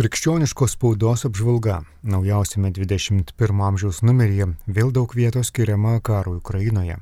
Krikščioniškos spaudos apžvalga naujausiame 21 amžiaus numeryje vėl daug vietos skiriama karui Ukrainoje.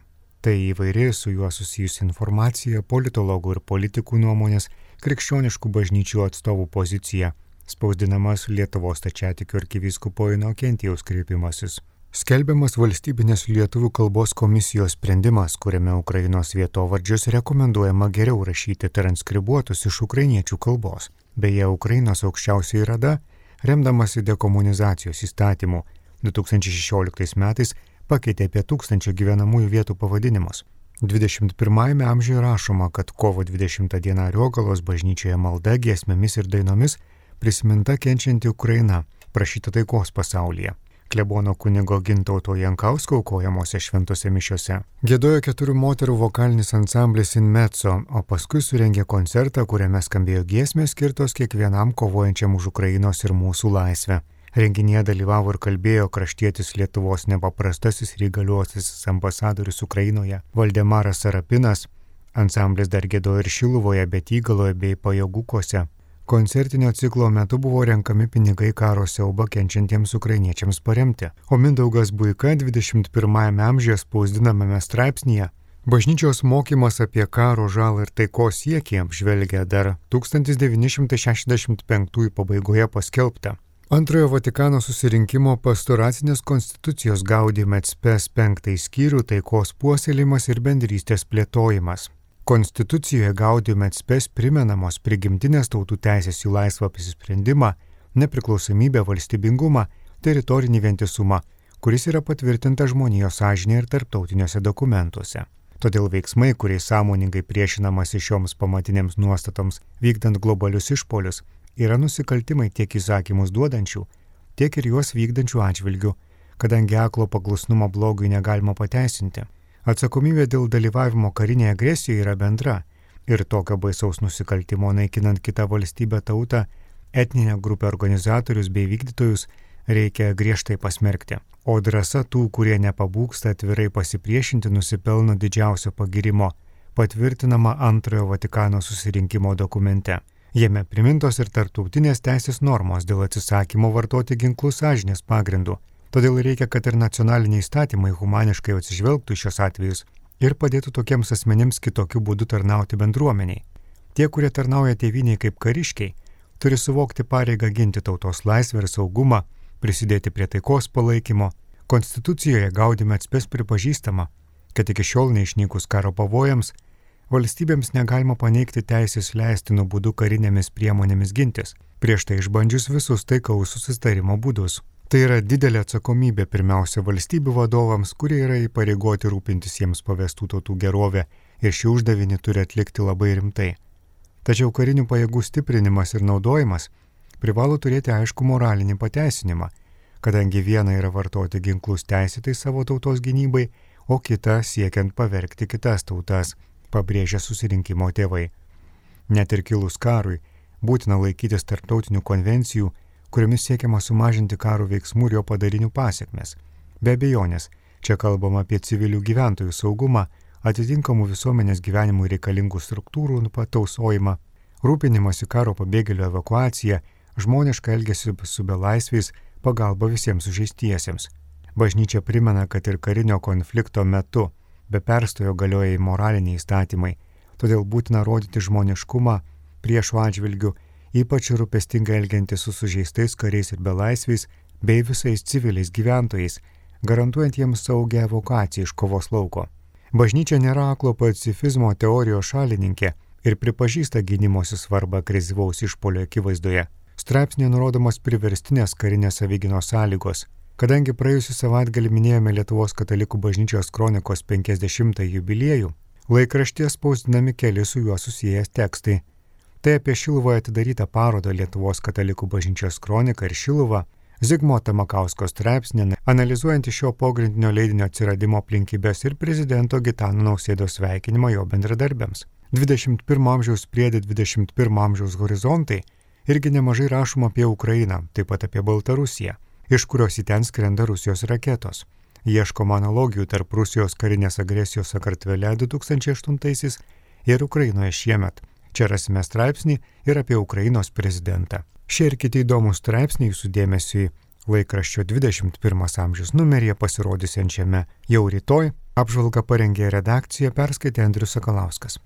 Tai įvairi su juo susijusi informacija, politologų ir politikų nuomonės, krikščioniškų bažnyčių atstovų pozicija, spausdinamas Lietuvos tačiatikių arkivyskupo Inokentijaus kreipimasis. Skelbiamas valstybinės lietuvių kalbos komisijos sprendimas, kuriame Ukrainos vietovardžius rekomenduojama geriau rašyti transkribuotus iš ukrainiečių kalbos. Beje, Ukrainos aukščiausiai rada, remdamasi dekomunizacijos įstatymu, 2016 metais pakeitė apie tūkstančio gyvenamųjų vietų pavadinimus. 21 amžiuje rašoma, kad kovo 20 dieną Riogalos bažnyčioje malda, giesmėmis ir dainomis prisiminta kenčianti Ukraina, prašyta taikos pasaulyje klebono kunigo Gintauto Jankausko aukojamose šventose mišiose. Gėdojo keturių moterų vokalinis ansamblis Inmetso, o paskui surengė koncertą, kuriame skambėjo giesmės skirtos kiekvienam kovojančiam už Ukrainos ir mūsų laisvę. Renginėje dalyvavo ir kalbėjo kraštietis Lietuvos nepaprastasis ir įgaliuotasis ambasadorius Ukrainoje Valdemaras Sarapinas. Ansamblis dar gėdojo ir Šiluvoje, bet įgaloje bei pajėgukose. Koncertinio ciklo metu buvo renkami pinigai karo siaubą kenčiantiems ukrainiečiams paremti, o Mindaugas Buika 21-ame amžiuje spausdinamame straipsnėje Bažnyčios mokymas apie karo žalą ir taikos siekį apžvelgia dar 1965 pabaigoje paskelbta. Antrojo Vatikano susirinkimo pastoracinės konstitucijos gaudime atspės penktąjį skyrių taikos puoselimas ir bendrystės plėtojimas. Konstitucijoje Gaudium et spes primenamos prigimtinės tautų teisės į laisvą apsisprendimą, nepriklausomybę, valstybingumą, teritorinį vientisumą, kuris yra patvirtinta žmonijos sąžinė ir tarptautiniuose dokumentuose. Todėl veiksmai, kuriais sąmoningai priešinamasi šioms pamatinėms nuostatoms vykdant globalius išpolius, yra nusikaltimai tiek įsakymus duodančių, tiek ir juos vykdančių atžvilgių, kadangi aklo paklusnumo blogui negalima pateisinti. Atsakomybė dėl dalyvavimo karinėje agresijoje yra bendra ir tokio baisaus nusikaltimo naikinant kitą valstybę tautą, etninę grupę organizatorius bei vykdytojus reikia griežtai pasmerkti. O drąsa tų, kurie nepabūksta atvirai pasipriešinti, nusipelno didžiausio pagirimo, patvirtinama antrojo Vatikano susirinkimo dokumente. Jame primintos ir tarptautinės teisės normos dėl atsisakymo vartoti ginklus sąžinės pagrindų Todėl reikia, kad ir nacionaliniai įstatymai humaniškai atsižvelgtų šios atvejus ir padėtų tokiems asmenims kitokiu būdu tarnauti bendruomeniai. Tie, kurie tarnauja tėviniai kaip kariškiai, turi suvokti pareigą ginti tautos laisvę ir saugumą, prisidėti prie taikos palaikymo. Konstitucijoje gaudime atspės pripažįstama, kad iki šiol neišnykus karo pavojams, valstybėms negalima paneigti teisės leistinų būdų karinėmis priemonėmis gintis, prieš tai išbandžius visus taikaus susitarimo būdus. Tai yra didelė atsakomybė pirmiausia valstybių vadovams, kurie yra įpareigoti rūpintis jiems pavestų tautų gerovę ir šį uždavinį turi atlikti labai rimtai. Tačiau karinių pajėgų stiprinimas ir naudojimas privalo turėti aišku moralinį pateisinimą, kadangi viena yra vartoti ginklus teisėtai savo tautos gynybai, o kita siekiant pavergti kitas tautas, pabrėžia susirinkimo tėvai. Net ir kilus karui, būtina laikytis tarptautinių konvencijų kuriomis siekiama sumažinti karo veiksmų ir jo padarinių pasiekmes. Be abejonės, čia kalbama apie civilių gyventojų saugumą, atitinkamų visuomenės gyvenimui reikalingų struktūrų patausojimą, rūpinimąsi karo pabėgėlių evakuaciją, žmonišką elgesį su belaisviais, pagalba visiems sužeistiesiems. Bažnyčia primena, kad ir karinio konflikto metu be perstojo galioja moraliniai įstatymai, todėl būtina rodyti žmoniškumą priešų atžvilgių ypač rūpestingai elgiantis su sužeistais kariais ir belaisviais, bei visais civiliais gyventojais, garantuojant jiems saugią evakuaciją iš kovos lauko. Bažnyčia nėra aklo pacifizmo teorijos šalininkė ir pripažįsta gynimosi svarbą krizivaus išpolio akivaizdoje. Straipsnėje nurodomos priverstinės karinės savyginos sąlygos. Kadangi praėjusią savaitgalį minėjome Lietuvos katalikų bažnyčios kronikos 50-ąjį jubiliejų, laikrašties spausdinami keli su juo susijęs tekstai Tai apie Šiluvoje atidarytą parodą Lietuvos katalikų bažnyčios kroniką ir Šiluvą, Zigmo Tamakausko straipsnį, analizuojant šio pogrindinio leidinio atsiradimo aplinkybės ir prezidento Gitano Nausėdos sveikinimą jo bendradarbiams. 21 amžiaus priedė 21 amžiaus horizontai irgi nemažai rašoma apie Ukrainą, taip pat apie Baltarusiją, iš kurios į ten skrenda Rusijos raketos. Ieškoma analogijų tarp Rusijos karinės agresijos Sakartvele 2008 ir Ukrainoje šiemet Čia rasime straipsnį ir apie Ukrainos prezidentą. Šie ir kiti įdomus straipsniai jūsų dėmesiui laikraščio 21 amžius numeryje pasirodysiančiame jau rytoj. Apžvalgą parengė redakcija, perskaitė Andrius Sakalauskas.